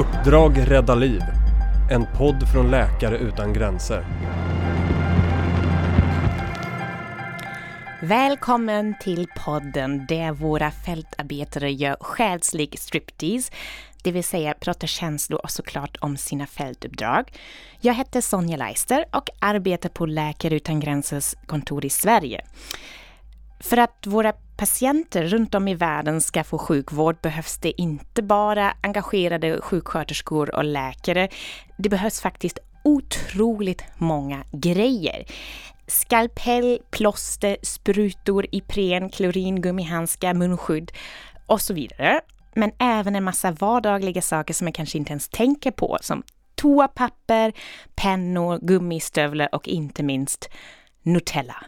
Uppdrag rädda liv. En podd från Läkare utan gränser. Välkommen till podden där våra fältarbetare gör själslig striptease, det vill säga pratar känslor och såklart om sina fältuppdrag. Jag heter Sonja Leister och arbetar på Läkare utan gränsers kontor i Sverige. För att våra patienter runt om i världen ska få sjukvård behövs det inte bara engagerade sjuksköterskor och läkare. Det behövs faktiskt otroligt många grejer. Skalpell, plåster, sprutor, Ipren, klorin, gummihandskar, munskydd och så vidare. Men även en massa vardagliga saker som man kanske inte ens tänker på som toapapper, pennor, gummistövlar och inte minst Nutella.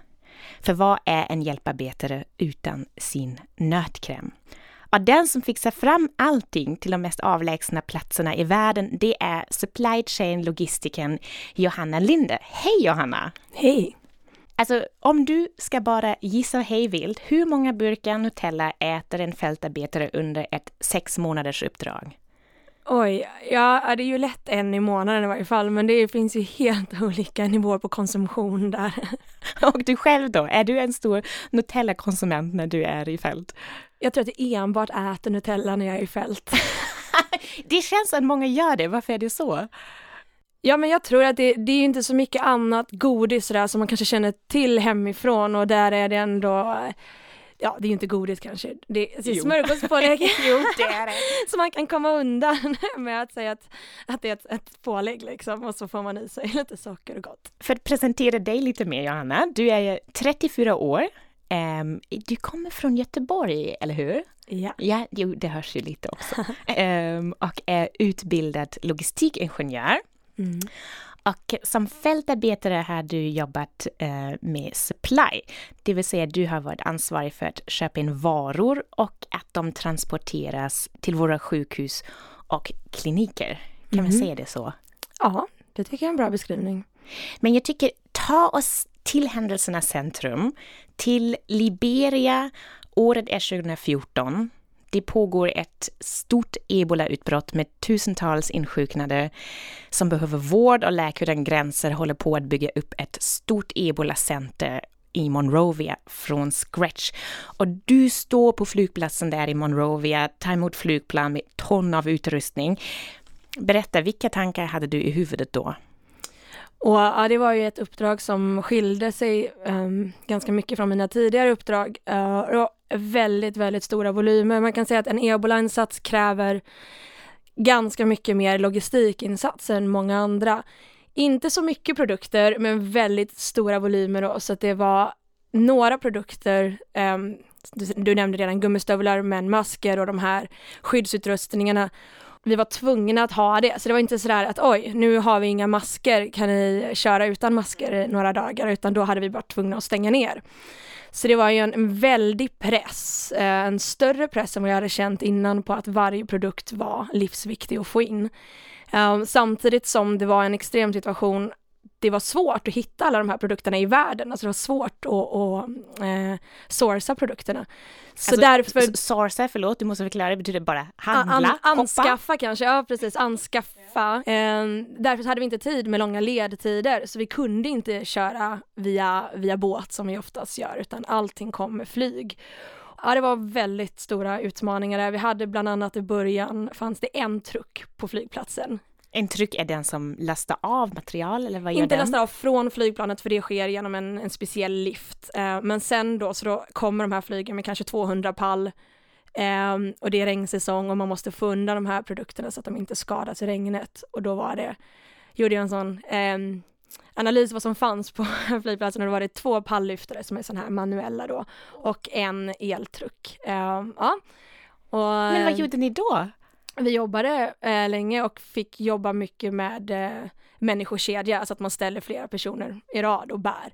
För vad är en hjälparbetare utan sin nötkräm? Ja, den som fixar fram allting till de mest avlägsna platserna i världen, det är supply chain logistiken Johanna Linde. Hej Johanna! Hej! Alltså, om du ska bara gissa hejvilt, hur många burkar Nutella äter en fältarbetare under ett sex månaders uppdrag? Oj, ja det är ju lätt en i månaden i varje fall, men det finns ju helt olika nivåer på konsumtion där. Och du själv då, är du en stor Nutella-konsument när du är i fält? Jag tror att jag enbart äter Nutella när jag är i fält. det känns som att många gör det, varför är det så? Ja men jag tror att det, det är inte så mycket annat godis där som man kanske känner till hemifrån och där är det ändå ja det är ju inte godis kanske, det är smörgåspålägg. jo det är det. så man kan komma undan med att säga att, att det är ett, ett pålägg liksom och så får man i sig lite socker och gott. För att presentera dig lite mer Johanna, du är 34 år, um, du kommer från Göteborg, eller hur? Ja. Ja, jo, det hörs ju lite också. um, och är utbildad logistikingenjör. Mm. Och som fältarbetare har du jobbat eh, med supply, det vill säga du har varit ansvarig för att köpa in varor och att de transporteras till våra sjukhus och kliniker. Kan mm. man säga det så? Ja, det tycker jag är en bra beskrivning. Men jag tycker, ta oss till händelsernas centrum, till Liberia, året är 2014. Det pågår ett stort ebolautbrott med tusentals insjuknade som behöver vård och Läkare gränser håller på att bygga upp ett stort ebolacenter i Monrovia från scratch. Och du står på flygplatsen där i Monrovia, tar emot flygplan med ton av utrustning. Berätta, vilka tankar hade du i huvudet då? Och ja, det var ju ett uppdrag som skilde sig um, ganska mycket från mina tidigare uppdrag. Uh, väldigt, väldigt stora volymer. Man kan säga att en ebolainsats kräver ganska mycket mer logistikinsats än många andra. Inte så mycket produkter, men väldigt stora volymer då, så att det var några produkter, um, du, du nämnde redan gummistövlar, men masker och de här skyddsutrustningarna vi var tvungna att ha det. Så det var inte sådär att oj, nu har vi inga masker, kan ni köra utan masker några dagar, utan då hade vi varit tvungna att stänga ner. Så det var ju en väldig press, eh, en större press än vad jag hade känt innan på att varje produkt var livsviktig att få in. Eh, samtidigt som det var en extrem situation det var svårt att hitta alla de här produkterna i världen, alltså det var svårt att, att eh, sourca produkterna. Så alltså, därför... Sourca, förlåt, du måste förklara, det betyder bara handla, an, Anskaffa kanske, ja precis, anskaffa. Eh, därför hade vi inte tid med långa ledtider, så vi kunde inte köra via, via båt som vi oftast gör, utan allting kom med flyg. Ja, det var väldigt stora utmaningar där. Vi hade bland annat i början, fanns det en truck på flygplatsen en tryck är den som lastar av material eller vad gör Inte den? lastar av från flygplanet för det sker genom en, en speciell lift. Eh, men sen då så då kommer de här flygen med kanske 200 pall eh, och det är regnsäsong och man måste få undan de här produkterna så att de inte skadas i regnet och då var det, gjorde jag en sån eh, analys vad som fanns på flygplatsen och då var det två palllyftare som är sådana här manuella då och en eltruck. Eh, ja. Och, Men vad gjorde ni då? Vi jobbade eh, länge och fick jobba mycket med eh, människokedja, alltså att man ställer flera personer i rad och bär.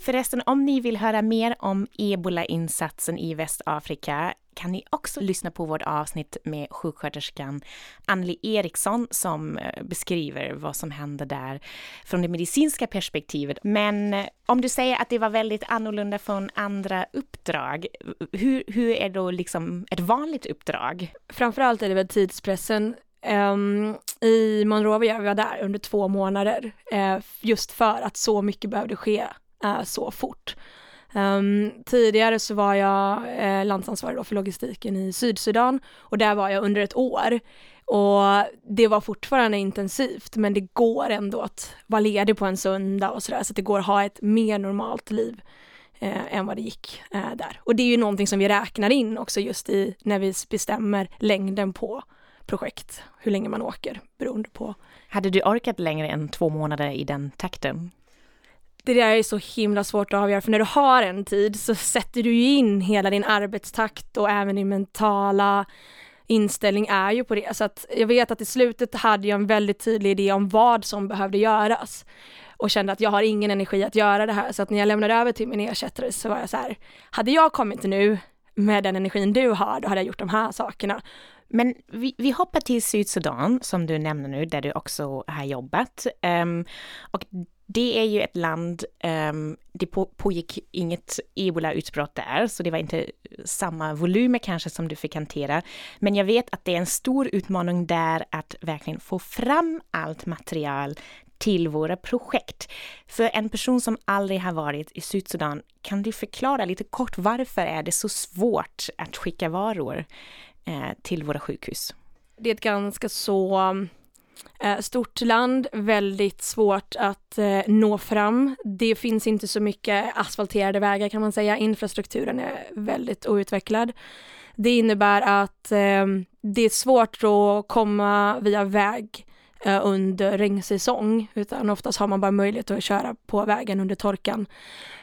Förresten, om ni vill höra mer om ebola-insatsen i Västafrika kan ni också lyssna på vårt avsnitt med sjuksköterskan Anneli Eriksson som eh, beskriver vad som hände där från det medicinska perspektivet. Men eh, om du säger att det var väldigt annorlunda från andra uppdrag, eh, hur, hur är då liksom ett vanligt uppdrag? Framförallt är det väl tidspressen um, i Monrovia, vi var där under två månader, uh, just för att så mycket behövde ske så fort. Um, tidigare så var jag eh, landsansvarig för logistiken i Sydsudan och där var jag under ett år. Och det var fortfarande intensivt men det går ändå att vara ledig på en söndag och sådär så att det går att ha ett mer normalt liv eh, än vad det gick eh, där. Och det är ju någonting som vi räknar in också just i när vi bestämmer längden på projekt, hur länge man åker beroende på. Hade du orkat längre än två månader i den takten? Det där är så himla svårt att avgöra för när du har en tid så sätter du ju in hela din arbetstakt och även din mentala inställning är ju på det. Så att jag vet att i slutet hade jag en väldigt tydlig idé om vad som behövde göras och kände att jag har ingen energi att göra det här. Så att när jag lämnade över till min ersättare så var jag så här, hade jag kommit nu med den energin du har, då hade jag gjort de här sakerna. Men vi, vi hoppar till Sydsudan som du nämner nu, där du också har jobbat. Um, och det är ju ett land, um, det på, pågick inget ebola-utbrott där, så det var inte samma volymer kanske som du fick hantera. Men jag vet att det är en stor utmaning där att verkligen få fram allt material till våra projekt. För en person som aldrig har varit i Sydsudan, kan du förklara lite kort varför är det så svårt att skicka varor eh, till våra sjukhus? Det är ett ganska så Eh, stort land, väldigt svårt att eh, nå fram. Det finns inte så mycket asfalterade vägar kan man säga. Infrastrukturen är väldigt outvecklad. Det innebär att eh, det är svårt att komma via väg Eh, under regnsäsong, utan oftast har man bara möjlighet att köra på vägen under torkan.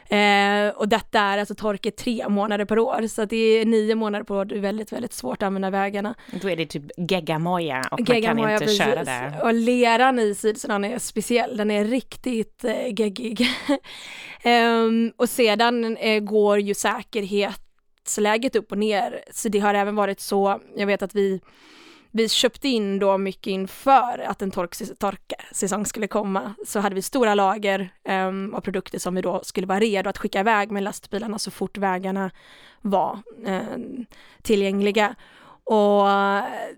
Eh, och detta är alltså torka tre månader per år, så det är nio månader per år, det är väldigt, väldigt svårt att använda vägarna. Då är det typ geggamoja och geggamoja, man kan inte precis. köra där. Och leran i Sydsudan är speciell, den är riktigt eh, geggig. eh, och sedan eh, går ju säkerhetsläget upp och ner, så det har även varit så, jag vet att vi vi köpte in då mycket inför att en torksäsong skulle komma, så hade vi stora lager um, av produkter som vi då skulle vara redo att skicka iväg med lastbilarna så fort vägarna var um, tillgängliga. Och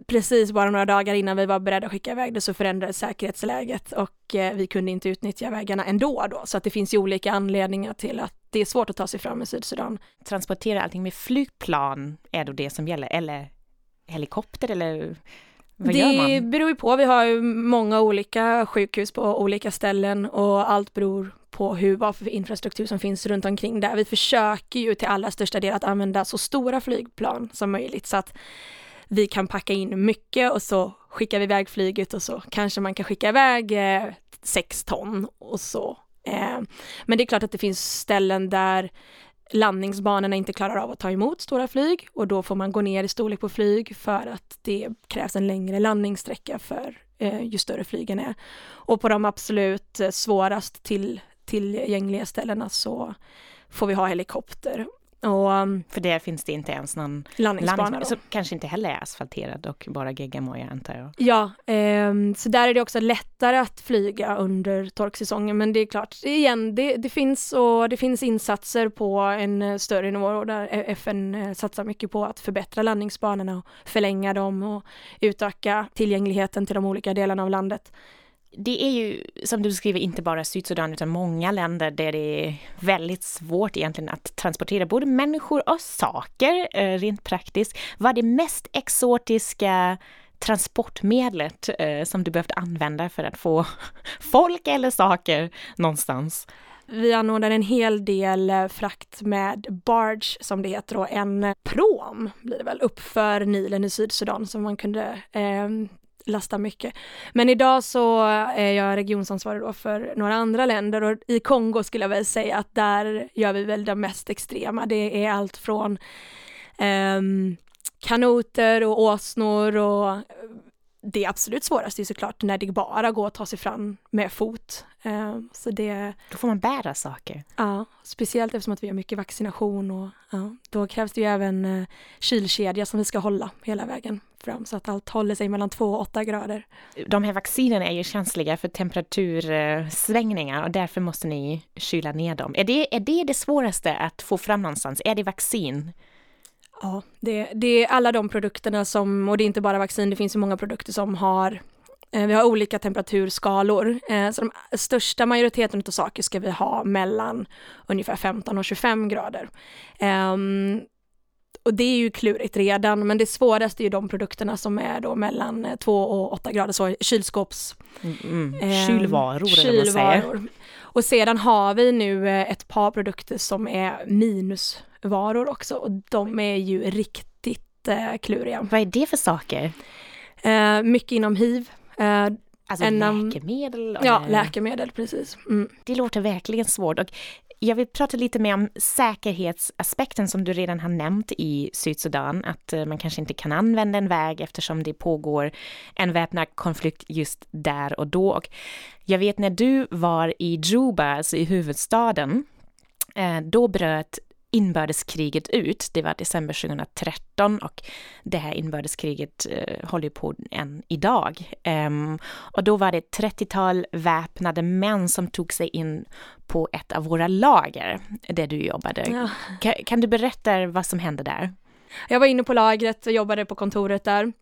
precis bara några dagar innan vi var beredda att skicka iväg det så förändrades säkerhetsläget och eh, vi kunde inte utnyttja vägarna ändå då. Så att det finns ju olika anledningar till att det är svårt att ta sig fram i Sydsudan. Transportera allting med flygplan är då det som gäller, eller helikopter eller vad det gör man? Det beror ju på. Vi har ju många olika sjukhus på olika ställen och allt beror på hur, vad för infrastruktur som finns runt omkring där. Vi försöker ju till allra största del att använda så stora flygplan som möjligt så att vi kan packa in mycket och så skickar vi iväg flyget och så kanske man kan skicka iväg eh, sex ton och så. Eh, men det är klart att det finns ställen där landningsbanorna inte klarar av att ta emot stora flyg och då får man gå ner i storlek på flyg för att det krävs en längre landningssträcka för eh, ju större flygen är. Och på de absolut eh, svårast till, tillgängliga ställena så får vi ha helikopter och, um, För där finns det inte ens någon landningsbana. Landnings som kanske inte heller är asfalterad och bara geggamoja antar jag. Ja, eh, så där är det också lättare att flyga under torksäsongen men det är klart, igen, det, det, finns, och det finns insatser på en eh, större nivå och där FN eh, satsar mycket på att förbättra landningsbanorna och förlänga dem och utöka tillgängligheten till de olika delarna av landet det är ju, som du skriver, inte bara Sydsudan utan många länder där det är väldigt svårt egentligen att transportera både människor och saker eh, rent praktiskt. Vad är det mest exotiska transportmedlet eh, som du behövde använda för att få folk eller saker någonstans? Vi anordnar en hel del eh, frakt med barge som det heter och en prom blir det väl uppför Nilen i Sydsudan som man kunde eh, lasta mycket. Men idag så är jag regionsansvarig då för några andra länder och i Kongo skulle jag väl säga att där gör vi väl det mest extrema. Det är allt från um, kanoter och åsnor och det absolut svåraste är såklart när det bara går att ta sig fram med fot. Ehm, så det... Då får man bära saker. Ja, speciellt eftersom att vi har mycket vaccination och ja, då krävs det ju även eh, kylkedja som vi ska hålla hela vägen fram så att allt håller sig mellan 2 och 8 grader. De här vaccinerna är ju känsliga för temperatursvängningar och därför måste ni kyla ner dem. Är det, är det det svåraste att få fram någonstans? Är det vaccin? Ja, det, det är alla de produkterna som, och det är inte bara vaccin, det finns ju många produkter som har eh, vi har olika temperaturskalor, eh, så de största majoriteten av saker ska vi ha mellan ungefär 15 och 25 grader. Um, och det är ju klurigt redan, men det svåraste är ju de produkterna som är då mellan 2 och 8 grader, så kylskåps... Mm, mm. Ehm, kylvaror, kylvaror. Och sedan har vi nu ett par produkter som är minus varor också och de är ju riktigt eh, kluriga. Vad är det för saker? Eh, mycket inom hiv. Eh, alltså en, läkemedel? Ja, läkemedel, precis. Mm. Det låter verkligen svårt och jag vill prata lite mer om säkerhetsaspekten som du redan har nämnt i Sydsudan, att eh, man kanske inte kan använda en väg eftersom det pågår en väpnad konflikt just där och då. Och jag vet när du var i Juba, alltså i huvudstaden, eh, då bröt inbördeskriget ut. Det var december 2013 och det här inbördeskriget eh, håller på än idag. Um, och då var det ett 30-tal väpnade män som tog sig in på ett av våra lager där du jobbade. Ja. Kan, kan du berätta vad som hände där? Jag var inne på lagret och jobbade på kontoret där.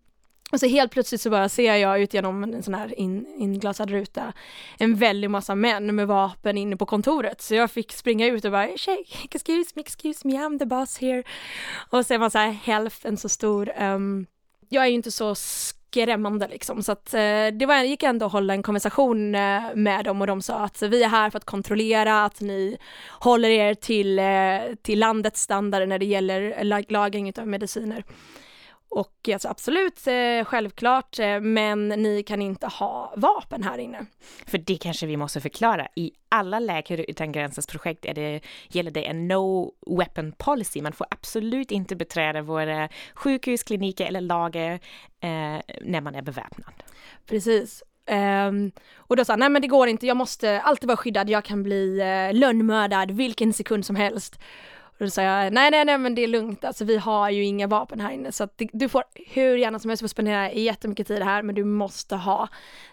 Och så helt plötsligt så bara ser jag ut genom en sån här in, inglasad ruta en väldig massa män med vapen inne på kontoret. Så jag fick springa ut och bara tjej, excuse me, excuse me, I'm the boss here. Och sen var så här hälften så stor. Um, jag är ju inte så skrämmande liksom, så att uh, det var, gick ändå att hålla en konversation uh, med dem och de sa att vi är här för att kontrollera att ni håller er till, uh, till landets standard när det gäller lagring av mediciner. Och alltså absolut, eh, självklart, eh, men ni kan inte ha vapen här inne. För det kanske vi måste förklara. I alla Läkare utan gränsens projekt är det, gäller det en no weapon policy. Man får absolut inte beträda våra sjukhus, kliniker eller lager eh, när man är beväpnad. Precis. Um, och då sa han, nej men det går inte, jag måste alltid vara skyddad, jag kan bli uh, lönnmördad vilken sekund som helst. Och då sa jag, nej nej nej men det är lugnt, alltså vi har ju inga vapen här inne så att du får hur gärna som helst få spendera jättemycket tid här men du måste ha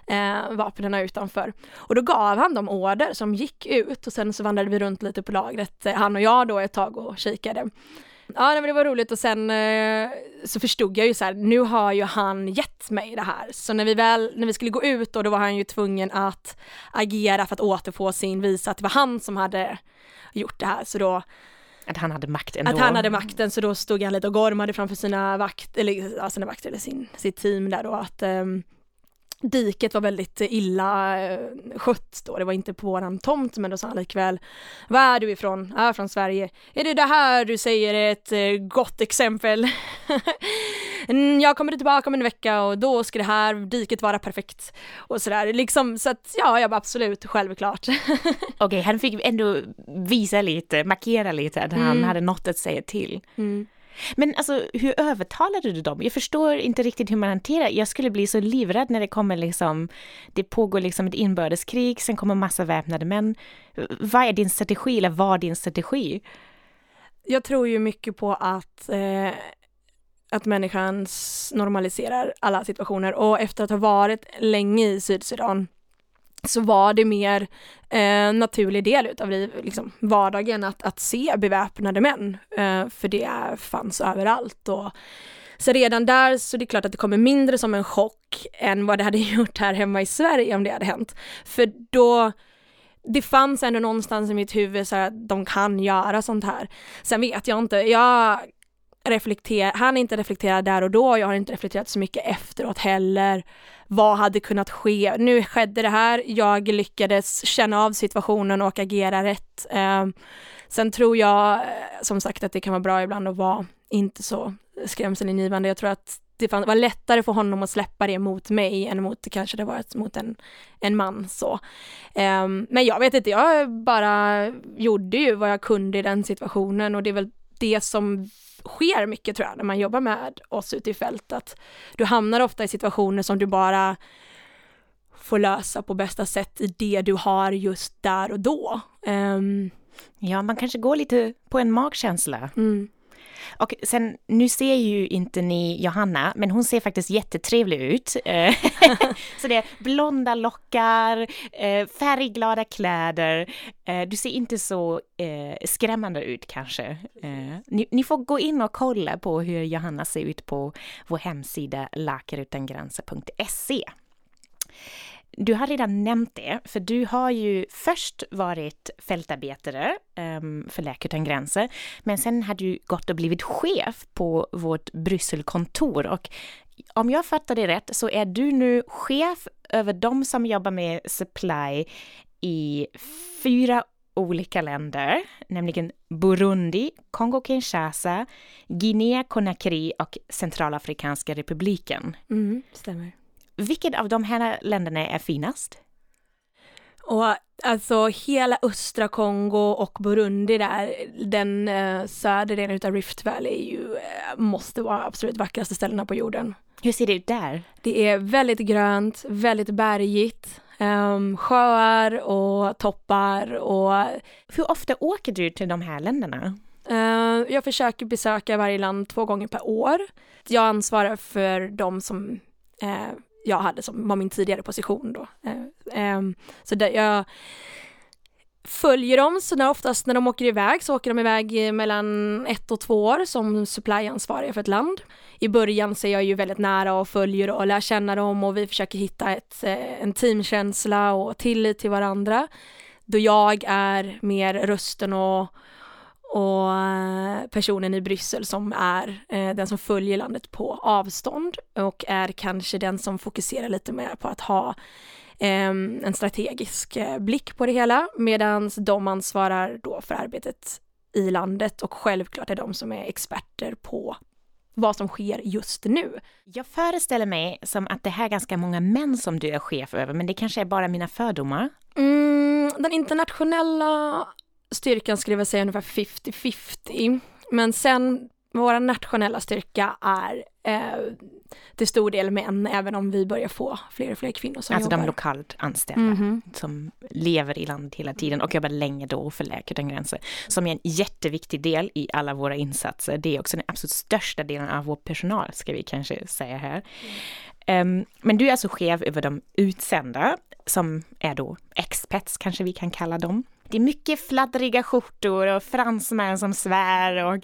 eh, vapnen utanför. Och då gav han dem order som gick ut och sen så vandrade vi runt lite på lagret, eh, han och jag då ett tag och kikade. Ja, men det var roligt och sen eh, så förstod jag ju så här, nu har ju han gett mig det här. Så när vi väl, när vi skulle gå ut då, då var han ju tvungen att agera för att återfå sin visa att det var han som hade gjort det här. Så då att han hade makt ändå. Att han hade makten, så då stod han lite och gormade framför sina vakter, eller ja, sina vakter, eller sin, sitt team där då, att um, diket var väldigt illa eh, skött då, det var inte på våran tomt, men då sa han likväl, var är du ifrån? Jag är från Sverige. Är det det här du säger är ett eh, gott exempel? Mm, jag kommer tillbaka om en vecka och då ska det här diket vara perfekt. Och sådär, liksom, så att ja, jag var absolut, självklart. Okej, okay, han fick ändå visa lite, markera lite att mm. han hade något att säga till. Mm. Men alltså hur övertalade du dem? Jag förstår inte riktigt hur man hanterar Jag skulle bli så livrädd när det kommer liksom, det pågår liksom ett inbördeskrig, sen kommer massa väpnade män. Vad är din strategi eller vad är din strategi? Jag tror ju mycket på att eh, att människan normaliserar alla situationer och efter att ha varit länge i Sydsudan så var det mer eh, naturlig del utav liksom, vardagen att, att se beväpnade män, eh, för det fanns överallt. Och, så redan där så det är klart att det kommer mindre som en chock än vad det hade gjort här hemma i Sverige om det hade hänt. För då, det fanns ändå någonstans i mitt huvud så att de kan göra sånt här. Sen vet jag inte, jag reflektera, han inte reflekterat där och då, jag har inte reflekterat så mycket efteråt heller. Vad hade kunnat ske? Nu skedde det här, jag lyckades känna av situationen och agera rätt. Eh, sen tror jag eh, som sagt att det kan vara bra ibland att vara inte så skrämselingivande. Jag tror att det var lättare för honom att släppa det mot mig än mot kanske det varit mot en, en man så. Um, men jag vet inte, jag bara gjorde ju vad jag kunde i den situationen och det är väl det som sker mycket tror jag när man jobbar med oss ute i fältet. Du hamnar ofta i situationer som du bara får lösa på bästa sätt i det du har just där och då. Um, ja, man kanske går lite på en magkänsla. Mm. Och sen, nu ser ju inte ni Johanna, men hon ser faktiskt jättetrevlig ut. Eh, så det är blonda lockar, eh, färgglada kläder. Eh, du ser inte så skrämmande ut kanske. Ni, ni, får gå in och kolla på hur Johanna ser ut på vår hemsida läkareutangränser.se. Du har redan nämnt det, för du har ju först varit fältarbetare um, för Läkare utan gränser, men sen har du gått och blivit chef på vårt Brysselkontor och om jag fattar det rätt så är du nu chef över de som jobbar med supply i fyra olika länder, nämligen Burundi, Kongo-Kinshasa, Guinea-Conakry och Centralafrikanska republiken. Mm, stämmer. Vilket av de här länderna är finast? Och alltså hela östra Kongo och Burundi där, den eh, södra delen av Rift Valley är ju, eh, måste vara absolut vackraste ställena på jorden. Hur ser det ut där? Det är väldigt grönt, väldigt bergigt, um, sjöar och toppar och... Hur ofta åker du till de här länderna? Uh, jag försöker besöka varje land två gånger per år. Jag ansvarar för de som uh, jag hade som var min tidigare position då. Eh, ehm, så där jag följer dem, så när oftast när de åker iväg så åker de iväg mellan ett och två år som supplyansvariga för ett land. I början så är jag ju väldigt nära och följer och lär känna dem och vi försöker hitta ett, eh, en teamkänsla och tillit till varandra. Då jag är mer rösten och och eh, personen i Bryssel som är eh, den som följer landet på avstånd och är kanske den som fokuserar lite mer på att ha eh, en strategisk eh, blick på det hela medan de ansvarar då för arbetet i landet och självklart är de som är experter på vad som sker just nu. Jag föreställer mig som att det här är ganska många män som du är chef över, men det kanske är bara mina fördomar? Mm, den internationella styrkan skulle jag säga ungefär 50-50. Men sen vår nationella styrka är eh, till stor del män, även om vi börjar få fler och fler kvinnor som alltså jobbar. Alltså de lokalt anställda mm -hmm. som lever i landet hela tiden och jobbar länge då för Läkare utan gränser, som är en jätteviktig del i alla våra insatser. Det är också den absolut största delen av vår personal, ska vi kanske säga här. Mm. Um, men du är alltså chef över de utsända, som är då expats, kanske vi kan kalla dem. Det är mycket fladdriga skjortor och fransmän som svär och eh,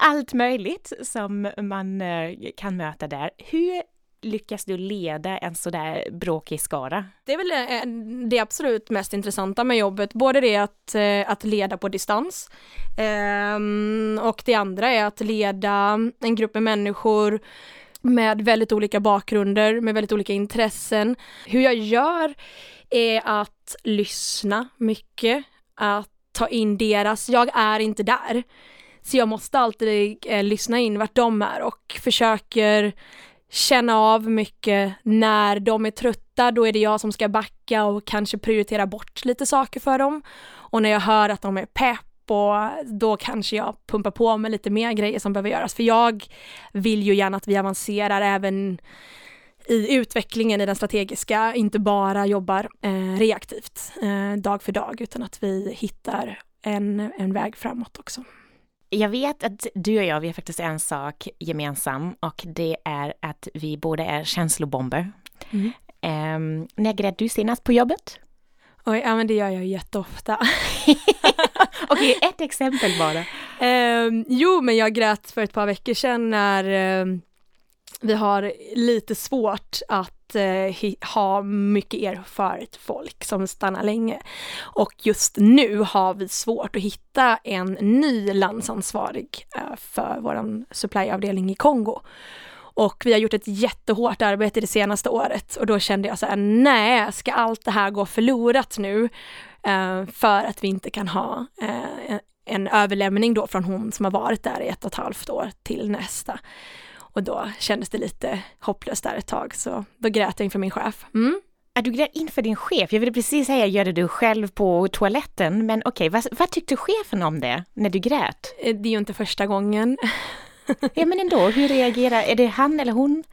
allt möjligt som man eh, kan möta där. Hur lyckas du leda en sådär bråkig skara? Det är väl eh, det absolut mest intressanta med jobbet, både det att, att leda på distans ehm, och det andra är att leda en grupp med människor med väldigt olika bakgrunder, med väldigt olika intressen. Hur jag gör är att lyssna mycket, att ta in deras, jag är inte där. Så jag måste alltid eh, lyssna in vart de är och försöker känna av mycket när de är trötta, då är det jag som ska backa och kanske prioritera bort lite saker för dem. Och när jag hör att de är pepp och då kanske jag pumpar på med lite mer grejer som behöver göras. För jag vill ju gärna att vi avancerar även i utvecklingen i den strategiska, inte bara jobbar eh, reaktivt eh, dag för dag, utan att vi hittar en, en väg framåt också. Jag vet att du och jag, vi har faktiskt en sak gemensam och det är att vi båda är känslobomber. Mm. Um, när grät du senast på jobbet? Oj, ja men det gör jag jätteofta. Okej, ett exempel bara. Um, jo, men jag grät för ett par veckor sedan när um, vi har lite svårt att eh, ha mycket erfaret folk som stannar länge. Och just nu har vi svårt att hitta en ny landsansvarig eh, för vår supplyavdelning i Kongo. Och vi har gjort ett jättehårt arbete det senaste året och då kände jag så här, nej, ska allt det här gå förlorat nu eh, för att vi inte kan ha eh, en, en överlämning då från hon som har varit där i ett och ett halvt år till nästa. Och då kändes det lite hopplöst där ett tag, så då grät jag inför min chef. Mm. Är du grät inför din chef? Jag ville precis säga, gör det du själv på toaletten, men okej, okay, vad, vad tyckte chefen om det, när du grät? Eh, det är ju inte första gången. ja, men ändå, hur reagerar, är det han eller hon?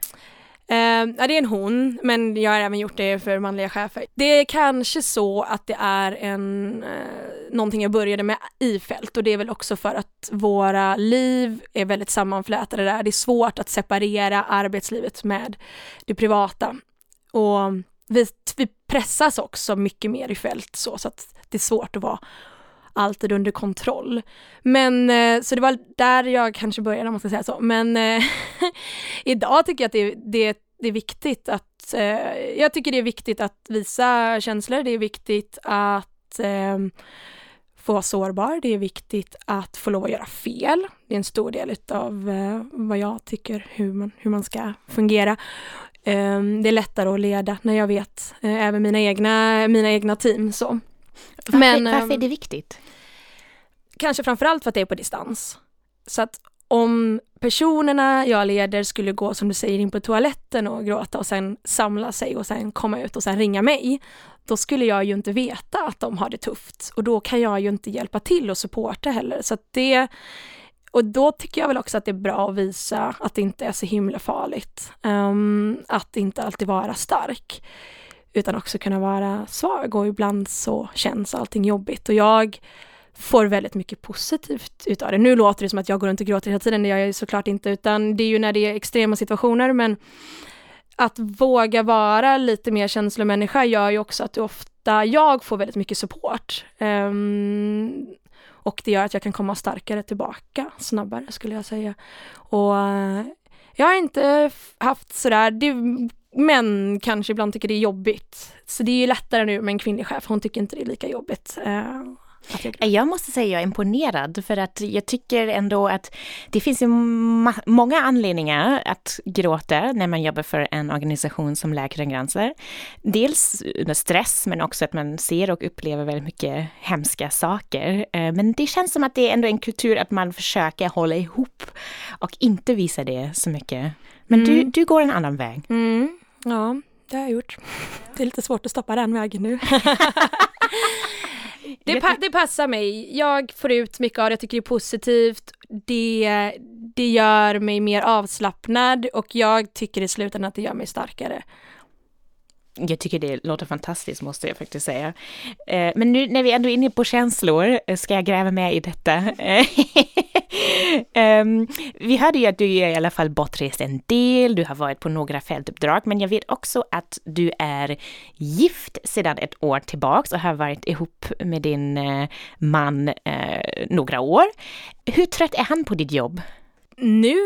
Eh, ja, det är en hon, men jag har även gjort det för manliga chefer. Det är kanske så att det är en eh, någonting jag började med i fält och det är väl också för att våra liv är väldigt sammanflätade där. Det är svårt att separera arbetslivet med det privata. Och vi, vi pressas också mycket mer i fält så, så att det är svårt att vara alltid under kontroll. Men eh, så det var där jag kanske började om man ska säga så. Men eh, idag tycker jag att det, det, det är viktigt att, eh, jag tycker det är viktigt att visa känslor, det är viktigt att få vara sårbar, det är viktigt att få lov att göra fel. Det är en stor del av vad jag tycker hur man, hur man ska fungera. Det är lättare att leda när jag vet även mina egna, mina egna team. Så. Varför, Men, varför är ehm, det viktigt? Kanske framförallt för att det är på distans. Så att om personerna jag leder skulle gå som du säger in på toaletten och gråta och sen samla sig och sen komma ut och sen ringa mig, då skulle jag ju inte veta att de har det tufft och då kan jag ju inte hjälpa till och supporta heller. Så det, och då tycker jag väl också att det är bra att visa att det inte är så himla farligt. Um, att inte alltid vara stark utan också kunna vara svag och ibland så känns allting jobbigt och jag får väldigt mycket positivt utav det. Nu låter det som att jag går runt och gråter hela tiden, det gör jag såklart inte, utan det är ju när det är extrema situationer, men att våga vara lite mer känslomänniska gör ju också att du ofta, jag får väldigt mycket support. Um, och det gör att jag kan komma starkare tillbaka snabbare skulle jag säga. Och eh, jag har inte haft sådär, det män kanske ibland tycker det är jobbigt. Så det är ju lättare nu med en kvinnlig chef, hon tycker inte det är lika jobbigt. Uh, jag... jag måste säga jag är imponerad för att jag tycker ändå att det finns ju många anledningar att gråta när man jobbar för en organisation som Läkare gränser. Dels under stress men också att man ser och upplever väldigt mycket hemska saker. Eh, men det känns som att det är ändå en kultur att man försöker hålla ihop och inte visa det så mycket. Men mm. du, du går en annan väg. Mm. Ja, det har jag gjort. Det är lite svårt att stoppa den vägen nu. Det, pa det, passar mig. Jag får ut mycket av det, jag tycker det är positivt. Det, det gör mig mer avslappnad och jag tycker i slutändan att det gör mig starkare. Jag tycker det låter fantastiskt måste jag faktiskt säga. Eh, men nu när vi ändå är inne på känslor eh, ska jag gräva med i detta. um, vi hörde ju att du i alla fall bortrest en del, du har varit på några fältuppdrag, men jag vet också att du är gift sedan ett år tillbaks och har varit ihop med din uh, man uh, några år. Hur trött är han på ditt jobb? Nu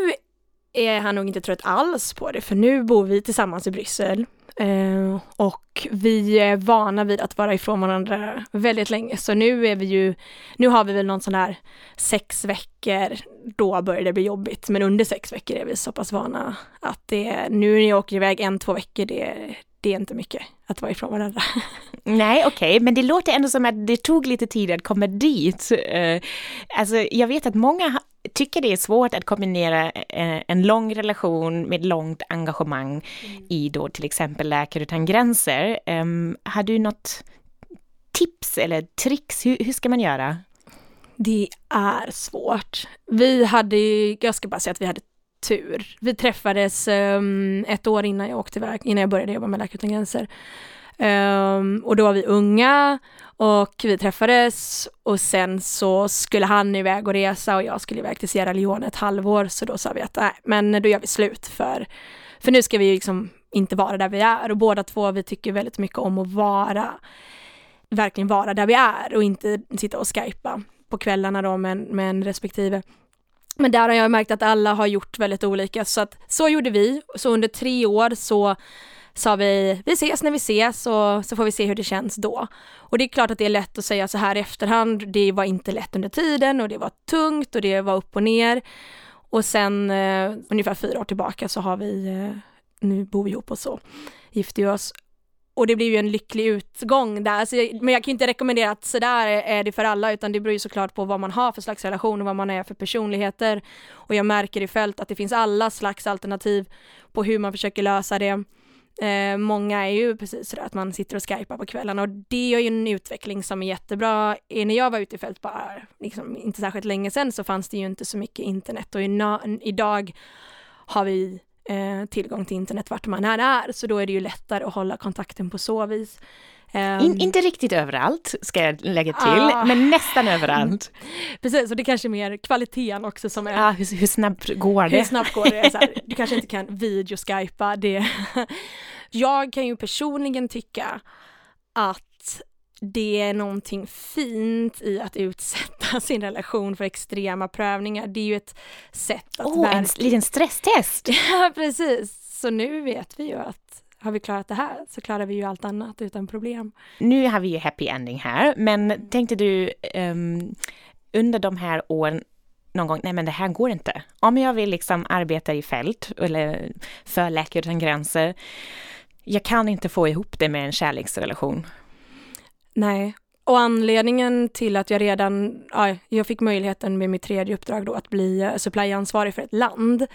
är han nog inte trött alls på det, för nu bor vi tillsammans i Bryssel Eh, och vi är vana vid att vara ifrån varandra väldigt länge, så nu är vi ju, nu har vi väl någon sån här sex veckor, då börjar det bli jobbigt, men under sex veckor är vi så pass vana att det, nu när jag åker iväg en, två veckor, det, det är inte mycket att vara ifrån varandra. Nej, okej, okay. men det låter ändå som att det tog lite tid att komma dit. Uh, alltså, jag vet att många tycker det är svårt att kombinera eh, en lång relation med långt engagemang mm. i då till exempel Läkare utan gränser. Um, har du något tips eller tricks? Hur, ska man göra? Det är svårt. Vi hade, jag ska bara säga att vi hade tur. Vi träffades um, ett år innan jag åkte iväg, innan jag började jobba med Läkare utan gränser. Um, och då var vi unga och vi träffades och sen så skulle han iväg och resa och jag skulle iväg till Sierra Leone ett halvår så då sa vi att nej, men då gör vi slut för, för nu ska vi liksom inte vara där vi är och båda två vi tycker väldigt mycket om att vara, verkligen vara där vi är och inte sitta och skypa på kvällarna då med, med en respektive. Men där har jag märkt att alla har gjort väldigt olika så att så gjorde vi. Så under tre år så sa vi, vi ses när vi ses och så får vi se hur det känns då. Och det är klart att det är lätt att säga så här i efterhand, det var inte lätt under tiden och det var tungt och det var upp och ner. Och sen eh, ungefär fyra år tillbaka så har vi, eh, nu bor vi ihop och så gifte vi oss. Och det blir ju en lycklig utgång där, alltså, men jag kan inte rekommendera att sådär är det för alla, utan det beror ju såklart på vad man har för slags relation och vad man är för personligheter. Och jag märker i fält att det finns alla slags alternativ på hur man försöker lösa det. Eh, många är ju precis sådär att man sitter och skypar på kvällarna och det är ju en utveckling som är jättebra. Eh, när jag var ute i fält bara, liksom, inte särskilt länge sedan så fanns det ju inte så mycket internet och idag har vi eh, tillgång till internet vart man än är, så då är det ju lättare att hålla kontakten på så vis. Um, In, inte riktigt överallt, ska jag lägga till, ah, men nästan överallt. Precis, och det är kanske är mer kvaliteten också som är... Ja, hur, hur snabbt går det? Hur snabbt går det? Så här, du kanske inte kan videoskypa det. jag kan ju personligen tycka att det är någonting fint i att utsätta sin relation för extrema prövningar. Det är ju ett sätt att oh, verkligen... en liten stresstest! Ja, precis. Så nu vet vi ju att har vi klarat det här så klarar vi ju allt annat utan problem. Nu har vi ju happy ending här, men tänkte du um, under de här åren någon gång, nej men det här går inte. Om jag vill liksom arbeta i fält eller för Läkare utan gränser, jag kan inte få ihop det med en kärleksrelation. Nej, och anledningen till att jag redan, ja, jag fick möjligheten med mitt tredje uppdrag då att bli eh, supplyansvarig för ett land.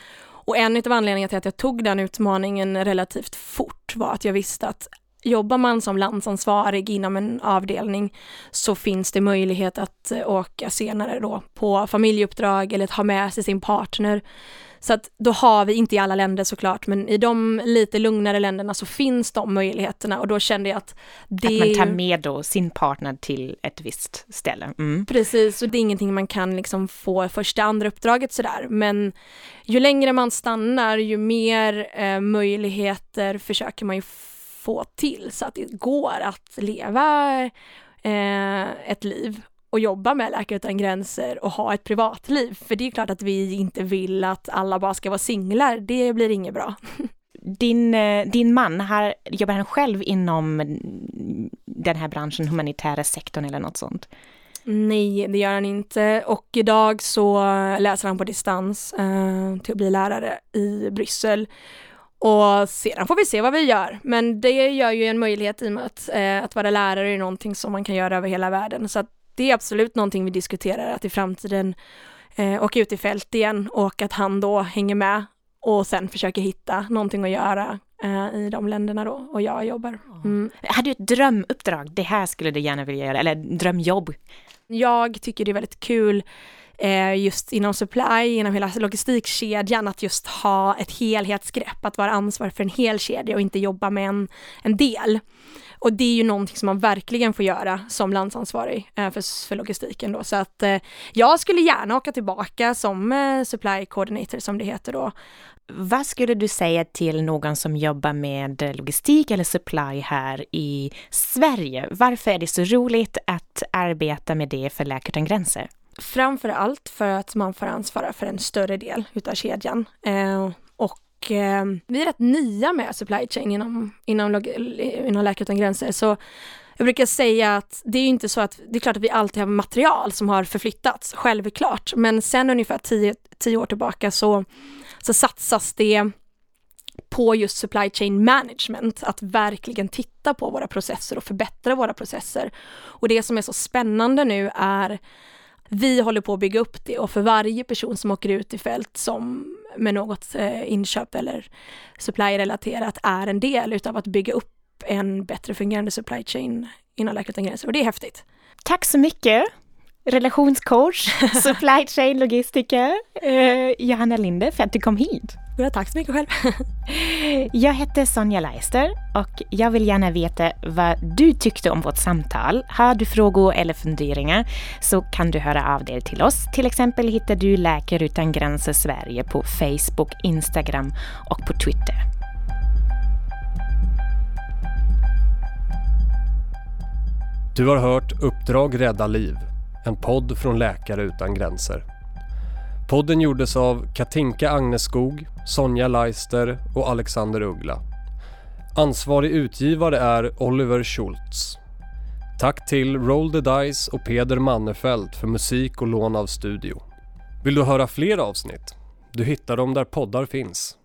Och en av anledningarna till att jag tog den utmaningen relativt fort var att jag visste att jobbar man som landsansvarig inom en avdelning så finns det möjlighet att eh, åka senare då på familjeuppdrag eller att ha med sig sin partner. Så att då har vi, inte i alla länder såklart, men i de lite lugnare länderna så finns de möjligheterna och då kände jag att det... Att man tar med då sin partner till ett visst ställe. Mm. Precis, och det är ingenting man kan liksom få första, andra uppdraget sådär, men ju längre man stannar, ju mer eh, möjligheter försöker man ju få till så att det går att leva eh, ett liv och jobba med Läkare Utan Gränser och ha ett privatliv. För det är klart att vi inte vill att alla bara ska vara singlar, det blir inget bra. Din, eh, din man, här, jobbar han själv inom den här branschen, humanitära sektorn eller något sånt? Nej, det gör han inte och idag så läser han på distans eh, till att bli lärare i Bryssel. Och sedan får vi se vad vi gör, men det gör ju en möjlighet i och med att, eh, att vara lärare är någonting som man kan göra över hela världen. Så att det är absolut någonting vi diskuterar, att i framtiden eh, åka ut i fält igen och att han då hänger med och sen försöker hitta någonting att göra eh, i de länderna då och jag jobbar. Mm. Har du ett drömuppdrag? Det här skulle du gärna vilja göra, eller drömjobb? Jag tycker det är väldigt kul eh, just inom supply, inom hela logistikkedjan, att just ha ett helhetsgrepp, att vara ansvarig för en hel kedja och inte jobba med en, en del. Och det är ju någonting som man verkligen får göra som landsansvarig eh, för, för logistiken då. Så att eh, jag skulle gärna åka tillbaka som eh, supply coordinator som det heter då. Vad skulle du säga till någon som jobbar med logistik eller supply här i Sverige? Varför är det så roligt att arbeta med det för Läkare Utan Gränser? Framför allt för att man får ansvara för en större del utav kedjan. Och eh, vi är rätt nya med supply chain inom, inom, inom Läkare Utan Gränser. Så jag brukar säga att det är inte så att, det är klart att vi alltid har material som har förflyttats, självklart. Men sen ungefär tio, tio år tillbaka så, så satsas det på just supply chain management, att verkligen titta på våra processer och förbättra våra processer. Och det som är så spännande nu är vi håller på att bygga upp det och för varje person som åker ut i fält som med något eh, inköp eller supply-relaterat är en del utav att bygga upp en bättre fungerande supply chain inom Läkare Utan Gränser och det är häftigt. Tack så mycket! Relationscoach, supply chain logistiker, eh, Johanna Linde för att du kom hit. Ja, tack så mycket själv. jag heter Sonja Leister och jag vill gärna veta vad du tyckte om vårt samtal. Har du frågor eller funderingar så kan du höra av dig till oss. Till exempel hittar du Läkare Utan Gränser Sverige på Facebook, Instagram och på Twitter. Du har hört Uppdrag Rädda Liv, en podd från Läkare Utan Gränser. Podden gjordes av Katinka Agneskog, Sonja Leister och Alexander Uggla. Ansvarig utgivare är Oliver Schultz. Tack till Roll the Dice och Peder Mannefelt för musik och lån av studio. Vill du höra fler avsnitt? Du hittar dem där poddar finns.